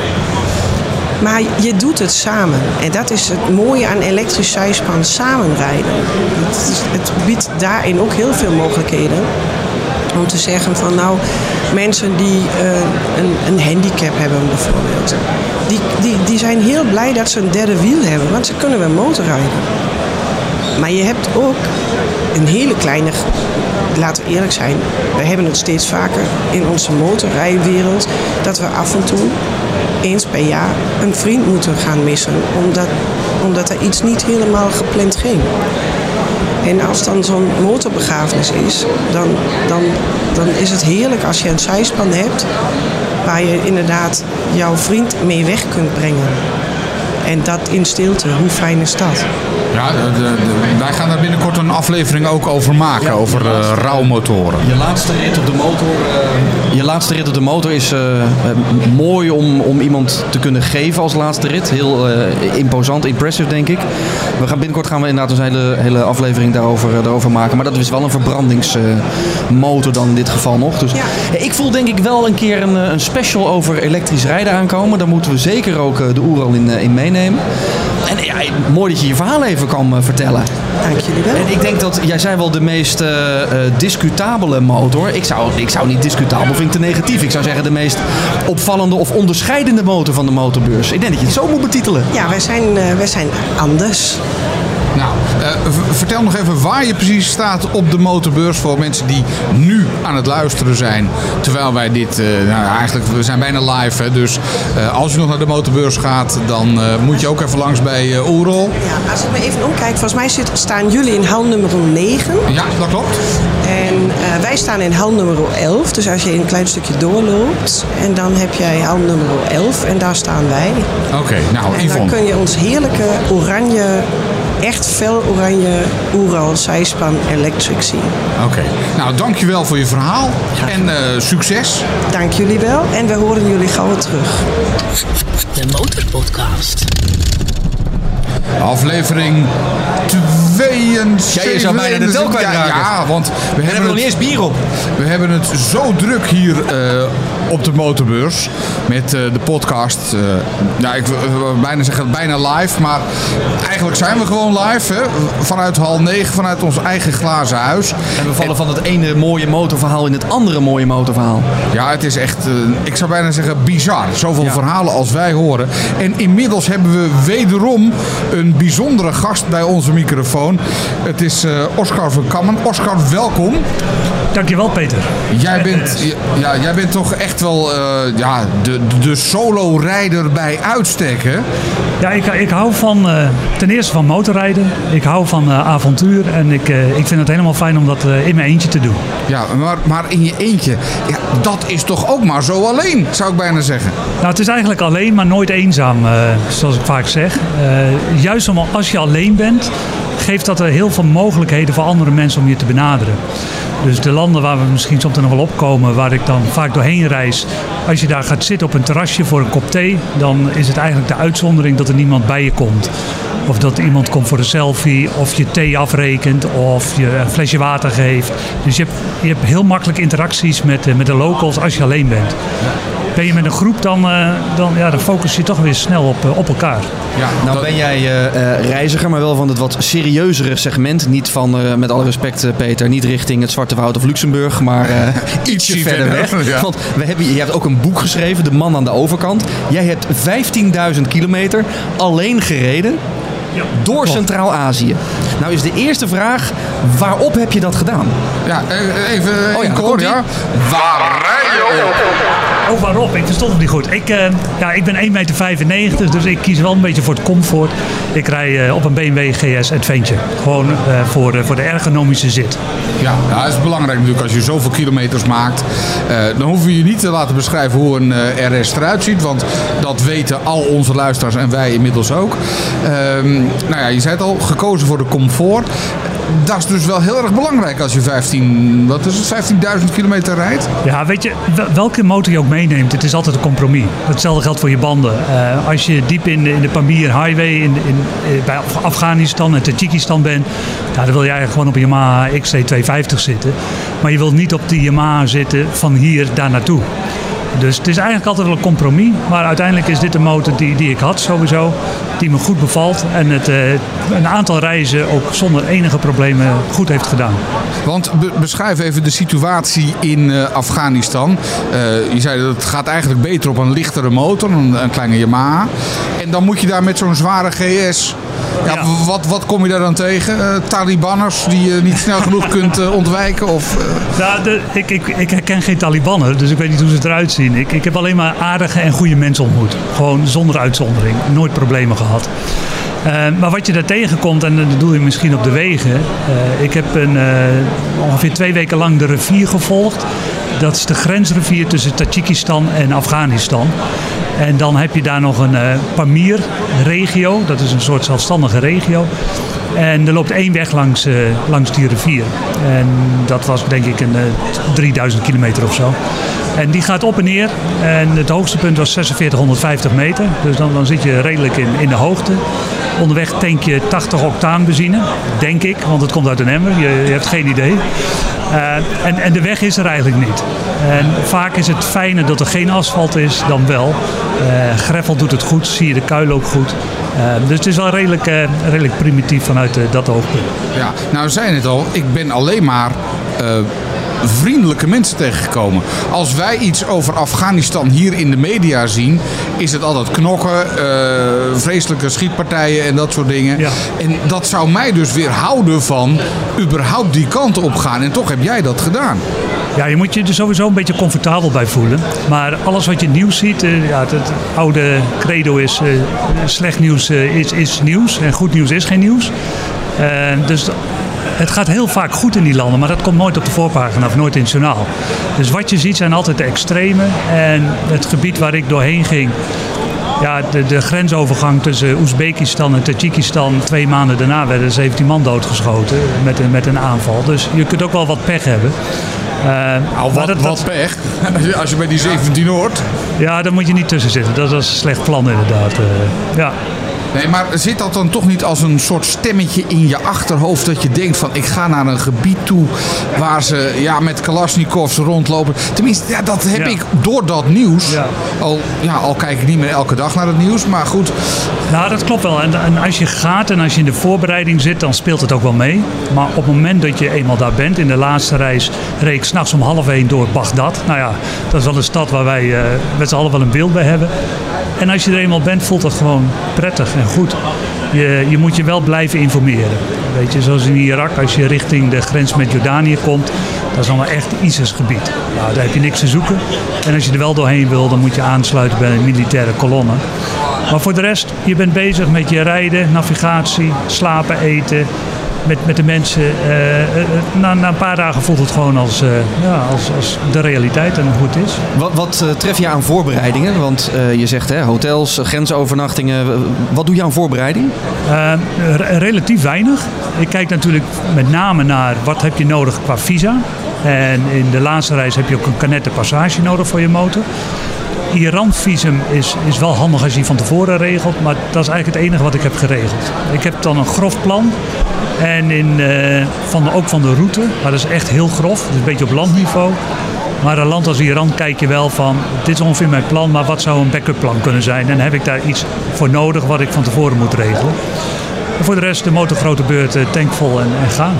Maar je doet het samen. En dat is het mooie aan elektrisch zijspan samenrijden. Het biedt daarin ook heel veel mogelijkheden. Om te zeggen van nou, mensen die eh, een, een handicap hebben bijvoorbeeld. Die, die, die zijn heel blij dat ze een derde wiel hebben. Want ze kunnen weer motorrijden. Maar je hebt ook een hele kleine, laten we eerlijk zijn, we hebben het steeds vaker in onze motorrijwereld dat we af en toe eens per jaar een vriend moeten gaan missen, omdat, omdat er iets niet helemaal gepland ging. En als dan zo'n motorbegrafenis is, dan, dan, dan is het heerlijk als je een zijspan hebt waar je inderdaad jouw vriend mee weg kunt brengen. En dat in stilte, hoe fijn is dat? Ja, de- de- de- wij gaan daar binnenkort een aflevering ook over maken, over eh, rouwmotoren. Je laatste rit op de motor, eh, je laatste rit op de motor is eh, mooi om, om iemand te kunnen geven als laatste rit. Heel eh, imposant, impressive denk ik. We gaan binnenkort gaan we inderdaad een hele, hele aflevering daarover, daarover maken. Maar dat is wel een verbrandingsmotor dan in dit geval nog. Dus Ja. ik voel denk ik wel een keer een, een special over elektrisch rijden aankomen. Daar moeten we zeker ook de Oeral in, in meenemen. Ja, mooi dat je je verhaal even kan eh, vertellen. Dank jullie wel. En ik denk dat jij zei wel de meest eh, discutabele motor. Ik zou, ik zou niet discutabel vind ik te negatief. Ik zou zeggen de meest opvallende of onderscheidende motor van de motorbeurs. Ik denk dat je het zo moet betitelen. Ja, wij zijn, eh, wij zijn anders. Eh, vertel nog even waar je precies staat op de motorbeurs voor mensen die nu aan het luisteren zijn. Terwijl wij dit, eh, nou eigenlijk, we zijn bijna live. Hè, dus eh, als je nog naar de motorbeurs gaat, dan moet je ook even langs bij eh Oerol. Ja, als ik me even omkijk, volgens mij zit, staan jullie in hal nummer 9. Ja, dat klopt. En wij staan in hal nummer 11. Dus als je een klein stukje doorloopt, en dan heb jij hal nummer 11 en daar staan wij. Oké, nou En dan kun je ons heerlijke oranje, echt fel oranje Oeral zijspan electric zien. Oké, nou dankjewel voor je verhaal en eh, succes. Dank jullie wel en we horen jullie gauw weer terug. De Motorpodcast. Aflevering 72. Jij is al bijna de tel kwijtraken. Ja, ja, want we We hebben, hebben nog niet het, eens bier op. we hebben het zo druk hier eh, op de motorbeurs met eh, de podcast. eh nou, ik wil bijna zeggen bijna live, maar eigenlijk zijn we gewoon live. Hè? Vanuit hal 9, vanuit ons eigen glazen huis. En we vallen van het ene mooie motorverhaal in het andere mooie motorverhaal. Ja, het is echt, ik zou bijna zeggen, bizar. Zoveel Ja. verhalen als wij horen. En inmiddels hebben we wederom een bijzondere gast bij onze microfoon. Het is eh, Oscar van Kammen. Oscar, welkom. Dankjewel, Peter. Jij bent, ja, jij bent toch echt wel eh, ja, de, de solo-rijder bij uitstek, hè? Ja, ik, ik hou van, eh, ten eerste van motorrijden. Ik hou van avontuur. En ik, ik vind het helemaal fijn om dat in mijn eentje te doen. Ja, maar, maar in je eentje, ja, dat is toch ook maar zo alleen, zou ik bijna zeggen. Nou, het is eigenlijk alleen, maar nooit eenzaam, zoals ik vaak zeg. Juist om, als je alleen bent, geeft dat er heel veel mogelijkheden voor andere mensen om je te benaderen. Dus de landen waar we misschien soms nog wel opkomen, waar ik dan vaak doorheen reis. Als je daar gaat zitten op een terrasje voor een kop thee, dan is het eigenlijk de uitzondering dat er niemand bij je komt. Of dat iemand komt voor een selfie, of je thee afrekent, of je een flesje water geeft. Dus je hebt, je hebt heel makkelijk interacties met, eh, met de locals als je alleen bent. Ben je met een groep, dan, eh, dan, ja, dan focus je toch weer snel op, eh, op elkaar. Ja, Nou dat- ben jij eh, eh, reiziger, maar wel van het wat serieuzere segment. Niet van, eh, met alle respect Peter, niet richting het Zwarte Woud of Luxemburg, maar eh, ietsje Ietsje verder weg. ja. Want we hebben, je hebt ook een boek geschreven, De Man aan de Overkant. Jij hebt 15.000 kilometer alleen gereden. door Centraal-Azië. Nou is de eerste vraag, waarop heb je dat gedaan? Ja, eh, even Oh ja, in koor, komt-ie. ja. Waar rij je op? Oh, waarop? Ik verstond het niet goed. Ik, eh, ja, ik ben 1,95 meter, dus ik kies wel een beetje voor het comfort. Ik rij eh, op een BMW GS Adventure. Gewoon eh, voor, eh, voor de ergonomische zit. Ja, ja, dat is belangrijk natuurlijk als je zoveel kilometers maakt. Eh, dan hoeven we je niet te laten beschrijven hoe een eh, RS eruit ziet. Want dat weten al onze luisteraars en wij inmiddels ook. Ehm, nou ja, je zei het al, gekozen voor de comfort. Dat is dus wel heel erg belangrijk als je 15, wat is het, 15.000 kilometer rijdt. Ja, weet je, wel- welke motor je ook meeneemt, het is altijd een compromis. Hetzelfde geldt voor je banden. Eh, als je diep in de, in de Pamir Highway in, in, eh, bij Af- Afghanistan en Tajikistan bent, ja, dan wil eigenlijk gewoon op een Yamaha XC250 zitten. Maar je wilt niet op die Yamaha zitten van hier daar naartoe. Dus het is eigenlijk altijd wel een compromis. Maar uiteindelijk is dit een motor die, die ik had sowieso. Die me goed bevalt. En het eh, een aantal reizen ook zonder enige problemen goed heeft gedaan. Want be- beschrijf even de situatie in eh, Afghanistan. Eh, je zei dat het gaat eigenlijk beter op een lichtere motor, een kleine Yamaha. En dan moet je daar met zo'n zware GS. Ja, Wat, wat kom je daar dan tegen? Eh, Talibanners die je niet snel genoeg kunt eh, ontwijken? Of, Nou, de, ik, ik, ik herken geen Talibannen, dus ik weet niet hoe ze eruit zien. Ik, ik heb alleen maar aardige en goede mensen ontmoet. Gewoon zonder uitzondering. Nooit problemen gehad. Eh, maar wat je daar tegenkomt, en dat doe je misschien op de wegen. ik heb een, ongeveer twee weken lang de rivier gevolgd. Dat is de grensrivier tussen Tajikistan en Afghanistan. En dan heb je daar nog een eh Pamir-regio. Dat is een soort zelfstandige regio. En er loopt één weg langs, eh, langs die rivier. En dat was denk ik een eh, 3000 kilometer of zo. En die gaat op en neer. En het hoogste punt was 4650 meter. Dus dan, dan zit je redelijk in, in de hoogte. Onderweg tank je 80 octaan benzine, denk ik, want het komt uit een emmer. Je hebt geen idee. Eh, en, en de weg is er eigenlijk niet. En vaak is het fijner dat er geen asfalt is dan wel. Eh greffel doet het goed, zie je de kuil ook goed. Eh, dus het is wel redelijk, redelijk primitief vanuit dat oogpunt. ja, nou zei het al, ik ben alleen maar vriendelijke mensen tegengekomen. Als wij iets over Afghanistan hier in de media zien, is het altijd knokken, eh, vreselijke schietpartijen en dat soort dingen. Ja. En dat zou mij dus weer houden van überhaupt die kant op gaan. En toch heb jij dat gedaan. Ja, je moet je er sowieso een beetje comfortabel bij voelen. Maar alles wat je nieuws ziet, eh, ja, het, het oude credo is eh, slecht nieuws is, is nieuws en goed nieuws is geen nieuws. Dus het gaat heel vaak goed in die landen, maar dat komt nooit op de voorpagina of nooit in het journaal. Dus wat je ziet zijn altijd de extreme. En het gebied waar ik doorheen ging, ja, de, de grensovergang tussen Oezbekistan en Tajikistan. Twee maanden daarna werden 17 man doodgeschoten met een, met een aanval. Dus je kunt ook wel wat pech hebben. Nou, maar wat, dat- wat pech. Als je bij die 17 hoort. Ja, daar moet je niet tussen zitten. Dat was een slecht plan inderdaad. Eh, ja. Nee, maar zit dat dan toch niet als een soort stemmetje in je achterhoofd dat je denkt van ik ga naar een gebied toe waar ze ja, met Kalashnikovs rondlopen. Tenminste, ja, dat heb Ja. ik door dat nieuws. Ja. Al, ja, al kijk ik niet meer elke dag naar het nieuws, maar goed. Nou, dat klopt wel. En, en als je gaat en als je in de voorbereiding zit, dan speelt het ook wel mee. Maar op het moment dat je eenmaal daar bent, in de laatste reis, reed ik s'nachts om half één door Bagdad. Nou ja, dat is wel een stad waar wij eh, met z'n allen wel een beeld bij hebben. En als je er eenmaal bent, voelt dat gewoon prettig en goed. Je, je moet je wel blijven informeren. Weet je, zoals in Irak, als je richting de grens met Jordanië komt, dat is wel echt ISIS-gebied. Nou, daar heb je niks te zoeken. En als je er wel doorheen wil, dan moet je aansluiten bij een militaire kolonne. Maar voor de rest, je bent bezig met je rijden, navigatie, slapen, eten. Met, met de mensen. Eh, eh, eh, na, na een paar dagen voelt het gewoon als, ja, als, als de realiteit en hoe het is. Wat, wat tref je aan voorbereidingen? Want je zegt hè, hotels, grensovernachtingen. Wat doe je aan voorbereiding? Re- relatief weinig. Ik kijk natuurlijk met name naar wat heb je nodig qua visa. En in de laatste reis heb je ook een canette passage nodig voor je motor. Iran-visum is, is wel handig als je die van tevoren regelt, maar dat is eigenlijk het enige wat ik heb geregeld. Ik heb dan een grof plan en in, eh, van de, ook van de route, maar dat is echt heel grof, dus een beetje op landniveau. Maar een land als Iran kijk je wel van, dit is ongeveer mijn plan, maar wat zou een backup plan kunnen zijn? En heb ik daar iets voor nodig wat ik van tevoren moet regelen? En voor de rest de motorgrote beurt, eh, tank vol en, en gaan.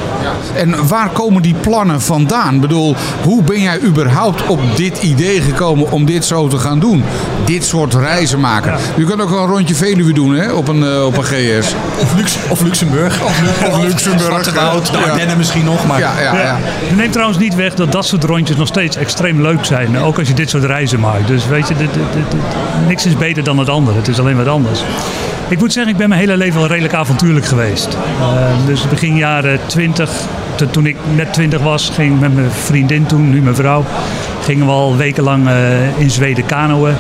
En waar komen die plannen vandaan? Ik bedoel, hoe ben jij überhaupt op dit idee gekomen om dit zo te gaan doen? Dit soort reizen maken. Je kunt ook wel een rondje Veluwe doen hè, op, een, eh, op een GS. Of, Lux, of Luxemburg. Of Luxemburg. Zwarte Woud, de Ja. Ardennen misschien nog. Maar Ja, ja, ja. Het neemt trouwens niet weg dat dat soort rondjes nog steeds extreem leuk zijn. Ook als je dit soort reizen maakt. Dus weet je, dit- dit- dit- dit- niks is beter dan het andere. Het is alleen wat anders. Ik moet zeggen, ik ben mijn hele leven wel redelijk avontuurlijk geweest. Eh, dus begin jaren 20, to- toen ik net 20 was, ging ik met mijn vriendin toen, nu mijn vrouw, gingen we al wekenlang eh, in Zweden kanoën.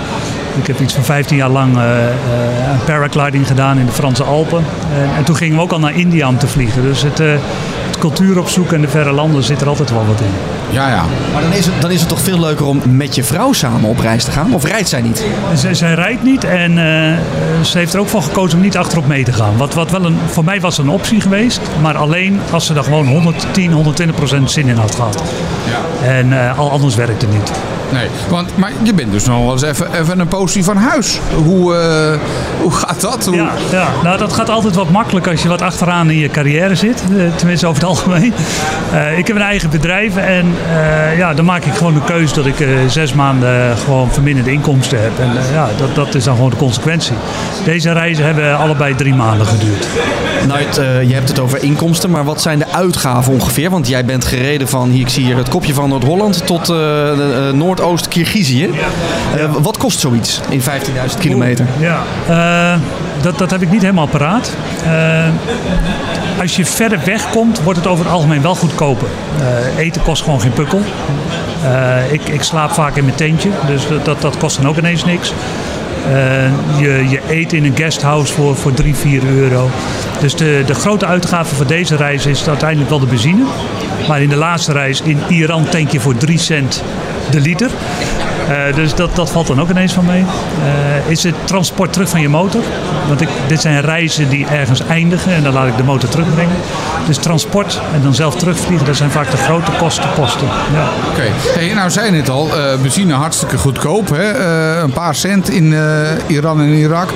Ik heb iets van 15 jaar lang een paragliding gedaan in de Franse Alpen. En, en toen gingen we ook al naar India om te vliegen. Dus het, het cultuur opzoeken en de verre landen zit er altijd wel wat in. Ja, ja. Maar dan is, het, dan is het toch veel leuker om met je vrouw samen op reis te gaan? Of rijdt zij niet? Zij, zij rijdt niet en eh, ze heeft er ook voor gekozen om niet achterop mee te gaan. Wat, wat wel een, voor mij was een optie geweest, maar alleen als ze er gewoon 110, 120 procent zin in had gehad. En eh, al anders werkt het niet. Nee, want, maar je bent dus nog wel eens even, even een postie van huis. Hoe, eh, hoe gaat dat? Ja, ja, nou dat gaat altijd wat makkelijk als je wat achteraan in je carrière zit. eh, tenminste over het algemeen. Eh, ik heb een eigen bedrijf en ja, dan maak ik gewoon de keuze dat ik zes maanden gewoon verminderde inkomsten heb. En ja, dat, dat is dan gewoon de consequentie. Deze reizen hebben allebei drie maanden geduurd. Nou, eh, je hebt het over inkomsten, maar wat zijn de uitgaven ongeveer? Want jij bent gereden van, hier, ik zie hier het kopje van Noord-Holland tot eh, eh, Noordoost-Kirgizië. Wat kost zoiets in 15.000 kilometer? Ja, dat, dat heb ik niet helemaal paraat. Als je verder wegkomt, wordt het over het algemeen wel goedkoper. Eten kost gewoon geen pukkel. Ik, ik slaap vaak in mijn tentje, dus dat, dat, dat kost dan ook ineens niks. Eh, je, je eet in een guesthouse voor, voor 3, 4 euro. Dus de, de grote uitgave voor deze reis is uiteindelijk wel de benzine. Maar in de laatste reis in Iran tank je voor 3 cent de liter. Eh, dus dat, dat valt dan ook ineens van mee. Eh, is het transport terug van je motor? Want ik, dit zijn reizen die ergens eindigen en dan laat ik de motor terugbrengen. Dus transport en dan zelf terugvliegen, dat zijn vaak de grote kostenposten. Ja. Oké. Hey, nou zei je het al, eh, benzine hartstikke goedkoop. Hè? Een paar cent in Iran en Irak.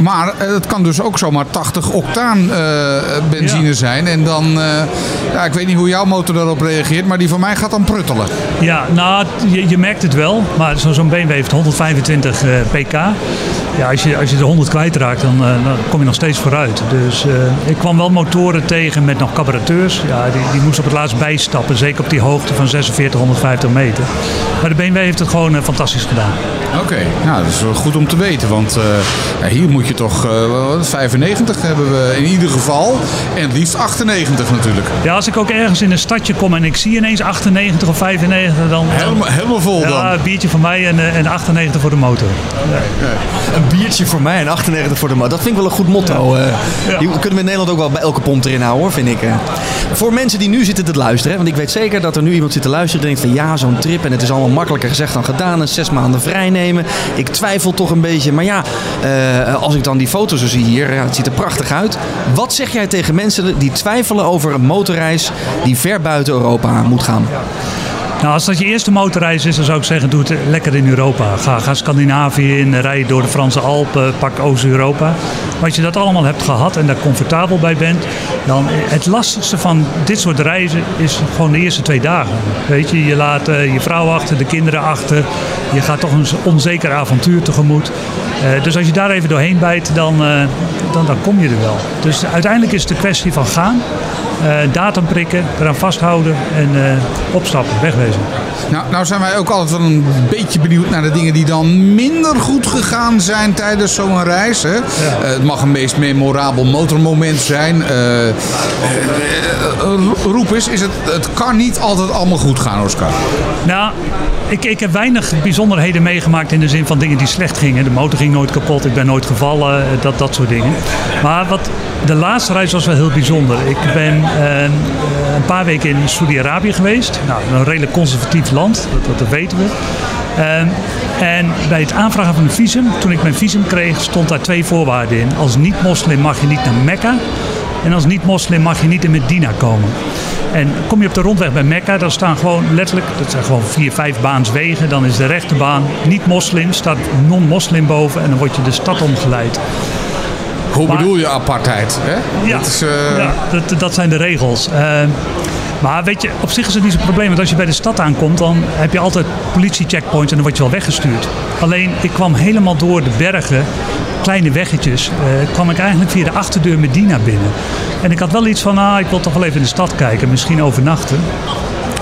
Maar het kan dus ook zomaar 80 octaan benzine Ja. zijn. En dan, ja, ik weet niet hoe jouw motor daarop reageert, maar die van mij gaat dan pruttelen. Ja, nou, je, je merkt het wel. Maar zo- zo'n BMW heeft 125 eh, pk. Ja, als je, als je de 100 kwijtraakt, dan, eh, dan kom je nog steeds vooruit. Dus eh, ik kwam wel motoren tegen met nog carburateurs. Ja, die, die moesten op het laatst bijstappen. Zeker op die hoogte van 46, 150 meter. Maar de BMW heeft het gewoon fantastisch gedaan. Oké, nou dat is wel goed om te weten. Want hier moet je toch eh, wat, 95 hebben we in ieder geval. En het liefst 98 natuurlijk. Ja, als ik ook ergens in een stadje kom en ik zie ineens 98 of 95, dan... Helemaal, helemaal vol dan. Ja, een biertje voor mij en, eh, en 98 voor de motor. Een biertje voor mij en 98 voor de man. Dat vind ik wel een goed motto. eh. Die kunnen we in Nederland ook wel bij elke pomp erin houden, hoor, vind ik. eh. Voor mensen die nu zitten te luisteren, hè, want ik weet zeker dat er nu iemand zit te luisteren die denkt van ja, zo'n trip en het is allemaal makkelijker gezegd dan gedaan. En zes maanden vrij nemen. Ik twijfel toch een beetje. Maar ja, als ik dan die foto's zo zie hier, ja, het ziet er prachtig uit. Wat zeg jij tegen mensen die twijfelen over een motorreis die ver buiten Europa moet gaan? Nou, als dat je eerste motorreis is, dan zou ik zeggen, doe het lekker in Europa. Ga, ga Scandinavië in, rij door de Franse Alpen, pak Oost-Europa. Maar als je dat allemaal hebt gehad en daar comfortabel bij bent, dan het lastigste van dit soort reizen is gewoon de eerste twee dagen. Weet je, je laat eh, je vrouw achter, de kinderen achter. Je gaat toch een onzeker avontuur tegemoet. Eh, dus als je daar even doorheen bijt, dan, eh, dan, dan kom je er wel. Dus uiteindelijk is het een kwestie van gaan. Eh, datum prikken, eraan vasthouden en eh, opstappen, wegwezen. Nou, nou zijn wij ook altijd wel een beetje benieuwd naar de dingen die dan minder goed gegaan zijn tijdens zo'n reis. Hè? Eh, het mag een meest memorabel motormoment zijn. Roep eens, is het, het kan niet altijd allemaal goed gaan, Oscar. Nou, ik, ik heb weinig bijzonderheden meegemaakt in de zin van dingen die slecht gingen. De motor ging nooit kapot, ik ben nooit gevallen, dat, dat soort dingen. Maar wat, de laatste reis was wel heel bijzonder. Ik ben een paar weken in Saudi-Arabië geweest. Nou, een redelijk conservatief land, dat, dat, weten we. En bij het aanvragen van een visum, toen ik mijn visum kreeg, stond daar twee voorwaarden in. Als niet-moslim mag je niet naar Mekka. En als niet-moslim mag je niet in Medina komen. En kom je op de rondweg bij Mekka, dan staan gewoon letterlijk, dat zijn gewoon vier, vijf baanswegen. Dan is de rechterbaan niet-moslim, staat non-moslim boven en dan word je de stad omgeleid. Hoe Maar- bedoel je apartheid? Hè? Ja, Dat is, eh, ja dat, dat zijn de regels. Eh, maar weet je, op zich is het niet zo'n probleem. Want als je bij de stad aankomt, dan heb je altijd politie-checkpoints en dan word je wel weggestuurd. Alleen, ik kwam helemaal door de bergen, kleine weggetjes, eh, kwam ik eigenlijk via de achterdeur Medina binnen. En ik had wel iets van, ah, ik wil toch wel even in de stad kijken, misschien overnachten.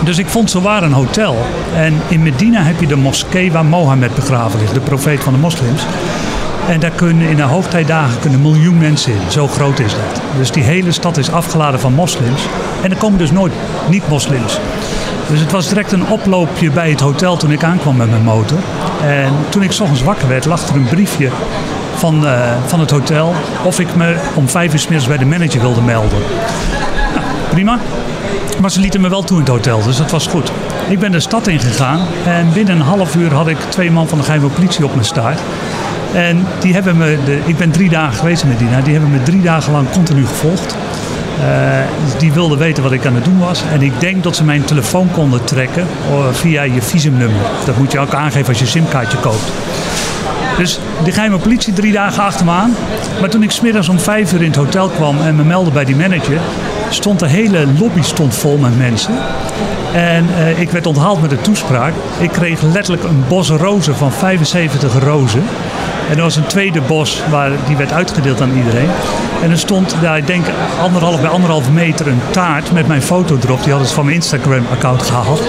Dus ik vond zowaar een hotel. En in Medina heb je de moskee waar Mohammed begraven ligt, de profeet van de moslims. En daar kunnen in de hoogtijdagen kunnen een miljoen mensen in. Zo groot is dat. Dus die hele stad is afgeladen van moslims. En er komen dus nooit niet-moslims. Dus het was direct een oploopje bij het hotel toen ik aankwam met mijn motor. En toen ik 's wakker werd, lag er een briefje van, eh, van het hotel of ik me om vijf uur 's middags bij de manager wilde melden. Nou, prima. Maar ze lieten me wel toe in het hotel, dus dat was goed. Ik ben de stad ingegaan en binnen een half uur had ik twee man van de geheime politie op mijn staart. En die hebben me, de, ik ben drie dagen geweest in Medina, die hebben me drie dagen lang continu gevolgd. Eh, die wilden weten wat ik aan het doen was. En ik denk dat ze mijn telefoon konden trekken eh, via je visumnummer. Dat moet je ook aangeven als je simkaartje koopt. Dus de geheime politie drie dagen achter me aan. Maar toen ik smiddags om vijf uur in het hotel kwam en me meldde bij die manager, stond de hele lobby stond vol met mensen. En eh, ik werd onthaald met een toespraak. Ik kreeg letterlijk een bos rozen van 75 rozen. En er was een tweede bos waar die werd uitgedeeld aan iedereen. En er stond daar, ik denk anderhalf bij anderhalf meter, een taart met mijn foto erop. Die hadden ze van mijn Instagram-account gehaald.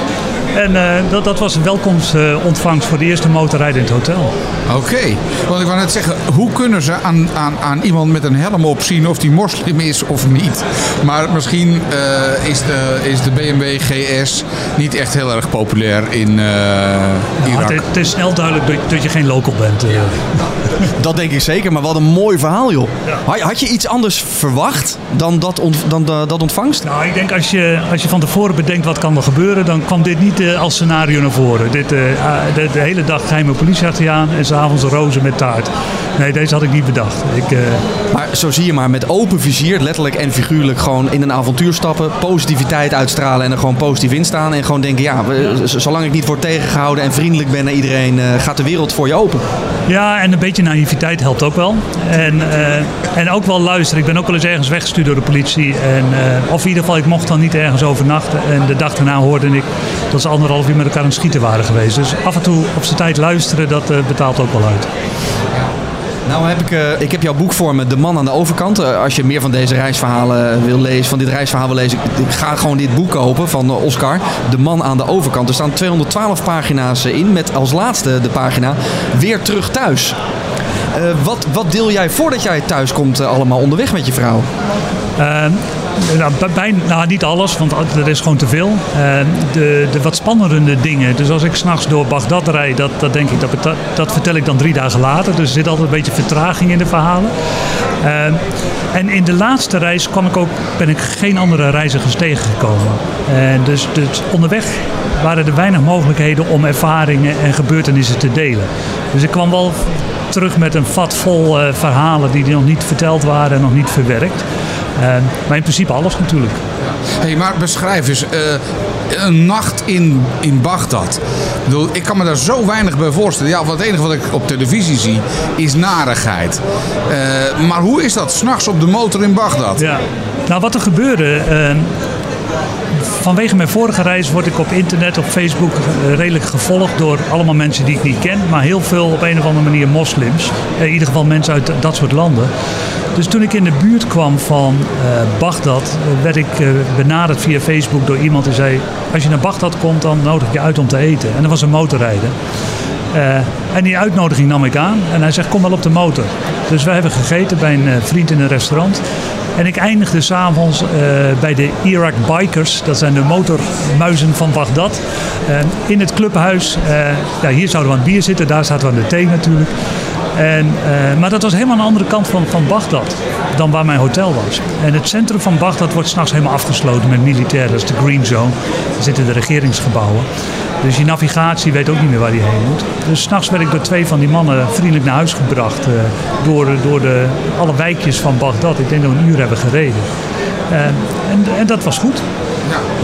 En eh, dat, dat was een welkomstontvangst voor de eerste motorrijder in het hotel. Oké, want ik wou net zeggen, hoe kunnen ze aan, aan, aan iemand met een helm op zien of die moslim is of niet? Maar misschien eh, is, de, is de BMW GS niet echt heel erg populair in eh, Ja, Irak. het, het is snel duidelijk dat, dat je geen local bent. Dat denk ik zeker, maar wat een mooi verhaal, joh. Ja. Had, je iets anders verwacht dan dat, ont, dan, da- dat ontvangst? Nou, ik denk als je, als je van tevoren bedenkt wat kan er gebeuren, dan kwam dit niet eh, als scenario naar voren. Dit, eh, ah, de, de hele dag geheime politie aan en s'avonds rozen met taart. Nee, deze had ik niet bedacht. Ik, eh, Maar zo zie je maar, met open vizier, letterlijk en figuurlijk, gewoon in een avontuur stappen, positiviteit uitstralen en er gewoon positief in staan. En gewoon denken, ja, zolang ik niet word tegengehouden en vriendelijk ben naar iedereen, gaat de wereld voor je open. ja, en een beetje naïviteit helpt ook wel. En, en ook wel luisteren. Ik ben ook wel eens ergens weggestuurd door de politie. En, of in ieder geval, ik mocht dan niet ergens overnachten. En de dag daarna hoorde ik dat ze anderhalf uur met elkaar aan het schieten waren geweest. Dus af en toe op zijn tijd luisteren, dat eh, betaalt ook wel uit. Nou heb ik, eh, ik heb jouw boek voor me, De Man aan de Overkant. Eh, als je meer van deze reisverhalen wil lezen, van dit reisverhaal wil lezen, ik, ik ga gewoon dit boek kopen van Oscar. De Man aan de Overkant. Er staan 212 pagina's in, met als laatste de pagina Weer terug thuis. Wat, wat deel jij voordat jij thuis komt allemaal onderweg met je vrouw? Eh, nou, bij- bij, nou, niet alles, want er is gewoon te veel. Eh, de, de wat spannende dingen. Dus als ik s'nachts door Bagdad rijd, dat, dat denk ik, dat, dat vertel ik dan drie dagen later. Dus er zit altijd een beetje vertraging in de verhalen. Eh, en in de laatste reis kwam ik ook, ben ik geen andere reizigers tegengekomen. En dus, dus onderweg waren er weinig mogelijkheden om ervaringen en gebeurtenissen te delen. Dus ik kwam wel terug met een vat vol eh, verhalen die nog niet verteld waren en nog niet verwerkt. Eh, maar in principe alles natuurlijk. Hey, maar beschrijf eens eh, een nacht in, in Bagdad. Ik, bedoel, ik kan me daar zo weinig bij voorstellen. Ja, wat het enige wat ik op televisie zie is narigheid. Maar hoe is dat s'nachts op de motor in Bagdad? Ja. Nou, wat er gebeurde. Vanwege mijn vorige reis word ik op internet, op Facebook eh, redelijk gevolgd door allemaal mensen die ik niet ken. Maar heel veel op een of andere manier moslims. Eh, in ieder geval mensen uit dat soort landen. Dus toen ik in de buurt kwam van eh Bagdad, werd ik benaderd via Facebook door iemand die zei: Als je naar Bagdad komt, dan nodig ik je uit om te eten. En dat was een motorrijder. En die uitnodiging nam ik aan. En hij zegt, kom wel op de motor. Dus wij hebben gegeten bij een vriend in een restaurant. En ik eindigde s'avonds eh bij de Iraq Bikers. Dat zijn de motormuizen van Bagdad. Eh, in het clubhuis. Eh, ja, hier zouden we aan het bier zitten. Daar zaten we aan de thee natuurlijk. En, eh, maar dat was helemaal aan de andere kant van, van Bagdad dan waar mijn hotel was. En het centrum van Bagdad wordt s'nachts helemaal afgesloten met militairen. Dat is de Green Zone. Daar zitten de regeringsgebouwen. Dus je navigatie weet ook niet meer waar die heen moet. Dus s'nachts werd ik door twee van die mannen vriendelijk naar huis gebracht. eh, door door de, alle wijkjes van Bagdad. Ik denk dat we een uur hebben gereden. Eh, en, en dat was goed.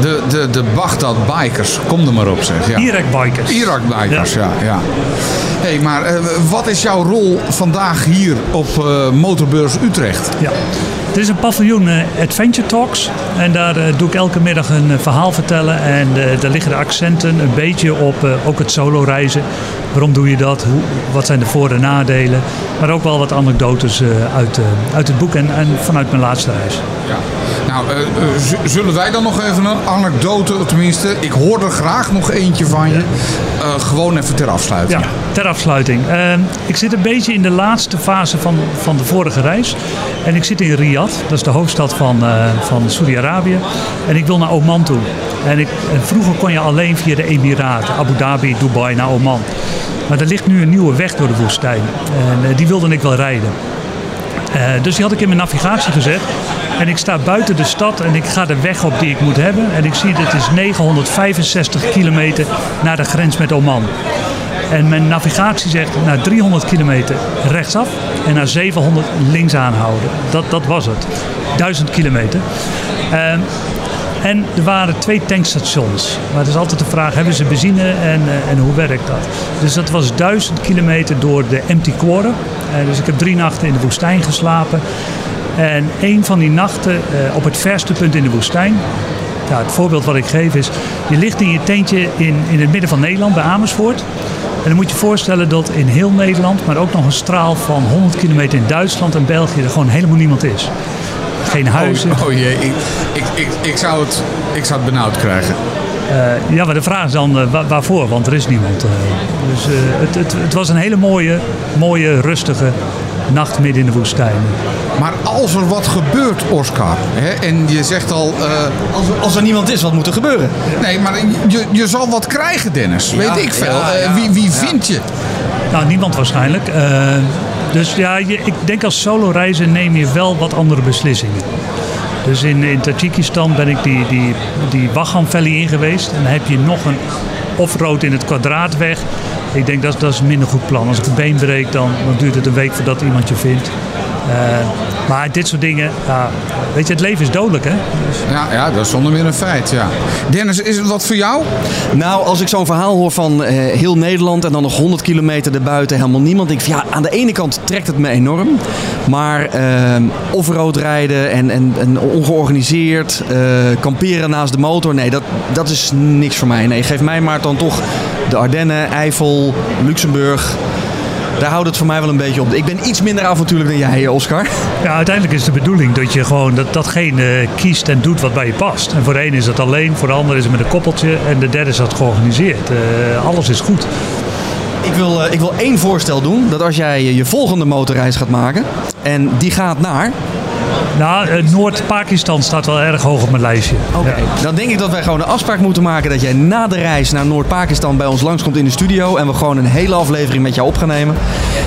De, de, de Bagdad Bikers, kom er maar op zeg. Ja. Irak Bikers. Irak Bikers, ja. ja. Hey, maar eh, wat is jouw rol vandaag hier op eh, Motorbeurs Utrecht? Ja. Er is een paviljoen eh, Adventure Talks. En daar doe ik elke middag een verhaal vertellen. En daar liggen de accenten een beetje op ook het solo reizen. Waarom doe je dat? Hoe, wat zijn de voor- en nadelen? Maar ook wel wat anekdotes uit, uit het boek en, en vanuit mijn laatste reis. Ja. Nou, eh, eh, zullen wij dan nog even een anekdote, tenminste, ik hoor er graag nog eentje van je. Eh, gewoon even ter afsluiting. Ja, ter afsluiting. Ik zit een beetje in de laatste fase van, van de vorige reis. En ik zit in Riyadh, dat is de hoofdstad van, van Saudi-Arabië. En ik wil naar Oman toe. En, ik, en vroeger kon je alleen via de Emiraten, Abu Dhabi, Dubai naar Oman. Maar er ligt nu een nieuwe weg door de woestijn. En die wilde ik wel rijden. Eh, dus die had ik in mijn navigatie gezet. En ik sta buiten de stad en ik ga de weg op die ik moet hebben. En ik zie dat het is 965 kilometer naar de grens met Oman. En mijn navigatie zegt naar 300 kilometer rechtsaf en naar 700 links aanhouden. Dat, dat was het. 1000 kilometer. Ehm, en er waren twee tankstations. Maar het is altijd de vraag, hebben ze benzine en, eh, en hoe werkt dat? Dus dat was 1000 kilometer door de empty quarter. Eh, dus ik heb drie nachten in de woestijn geslapen. En een van die nachten eh, op het verste punt in de woestijn. Ja, het voorbeeld wat ik geef is, je ligt in je tentje in, in het midden van Nederland, bij Amersfoort. En dan moet je je voorstellen dat in heel Nederland, maar ook nog een straal van 100 kilometer in Duitsland en België, er gewoon helemaal niemand is. Geen huizen. Oh, oh jee, ik, ik, ik, ik, zou het, ik zou het benauwd krijgen. Eh, ja, maar de vraag is dan eh, wa- waarvoor, want er is niemand. eh. dus eh, het, het, het was een hele mooie, mooie, rustige nacht midden in de woestijn. Maar als er wat gebeurt, Oscar, hè, en je zegt al, eh, Als, er- als er niemand is, wat moet er gebeuren? nee, maar je, je zal wat krijgen, Dennis. Weet ik veel. ja, Eh, ja, wie wie vind je? Nou, niemand waarschijnlijk. Dus ja, ik denk als solo-reizer neem je wel wat andere beslissingen. Dus in, in Tajikistan ben ik die, die, die Valley in geweest. En dan heb je nog een off-road in het kwadraat weg. Ik denk dat, dat is een minder goed plan. Als ik een been breek, dan, dan duurt het een week voordat iemand je vindt. Eh, maar dit soort dingen, ja, weet je, het leven is dodelijk hè. Ja, ja, dat is zonder meer een feit, ja. Dennis, is het wat voor jou? Nou, als ik zo'n verhaal hoor van eh, heel Nederland en dan nog 100 kilometer erbuiten, helemaal niemand. Denk ik van ja, aan de ene kant trekt het me enorm. Maar eh, offroad rijden en, en, en ongeorganiseerd, eh, kamperen naast de motor, nee, dat, dat is niks voor mij. Nee, geef mij maar dan toch de Ardennen, Eifel, Luxemburg. Daar houdt het voor mij wel een beetje op. Ik ben iets minder avontuurlijk dan jij, Oscar. Ja, uiteindelijk is de bedoeling dat je gewoon dat, datgene kiest en doet wat bij je past. En voor de een is dat alleen, voor de ander is het met een koppeltje en de derde is dat georganiseerd. Eh, alles is goed. Ik wil, eh, ik wil één voorstel doen. Dat als jij je volgende motorreis gaat maken. En die gaat naar. Nou, Noord-Pakistan staat wel erg hoog op mijn lijstje. Ja. Dan denk ik dat wij gewoon een afspraak moeten maken. Dat jij na de reis naar Noord-Pakistan bij ons langskomt in de studio. En we gewoon een hele aflevering met jou op gaan nemen.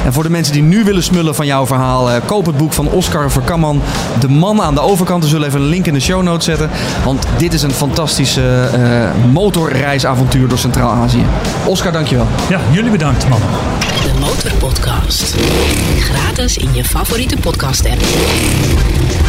En voor de mensen die nu willen smullen van jouw verhaal. eh, koop het boek van Oscar Verkamman. De man aan de overkant. We zullen even een link in de show notes zetten. Want dit is een fantastische eh, motorreisavontuur door Centraal-Azië. Oscar, dankjewel. Ja, jullie bedankt mannen. Motorpodcast. Gratis in je favoriete podcast app.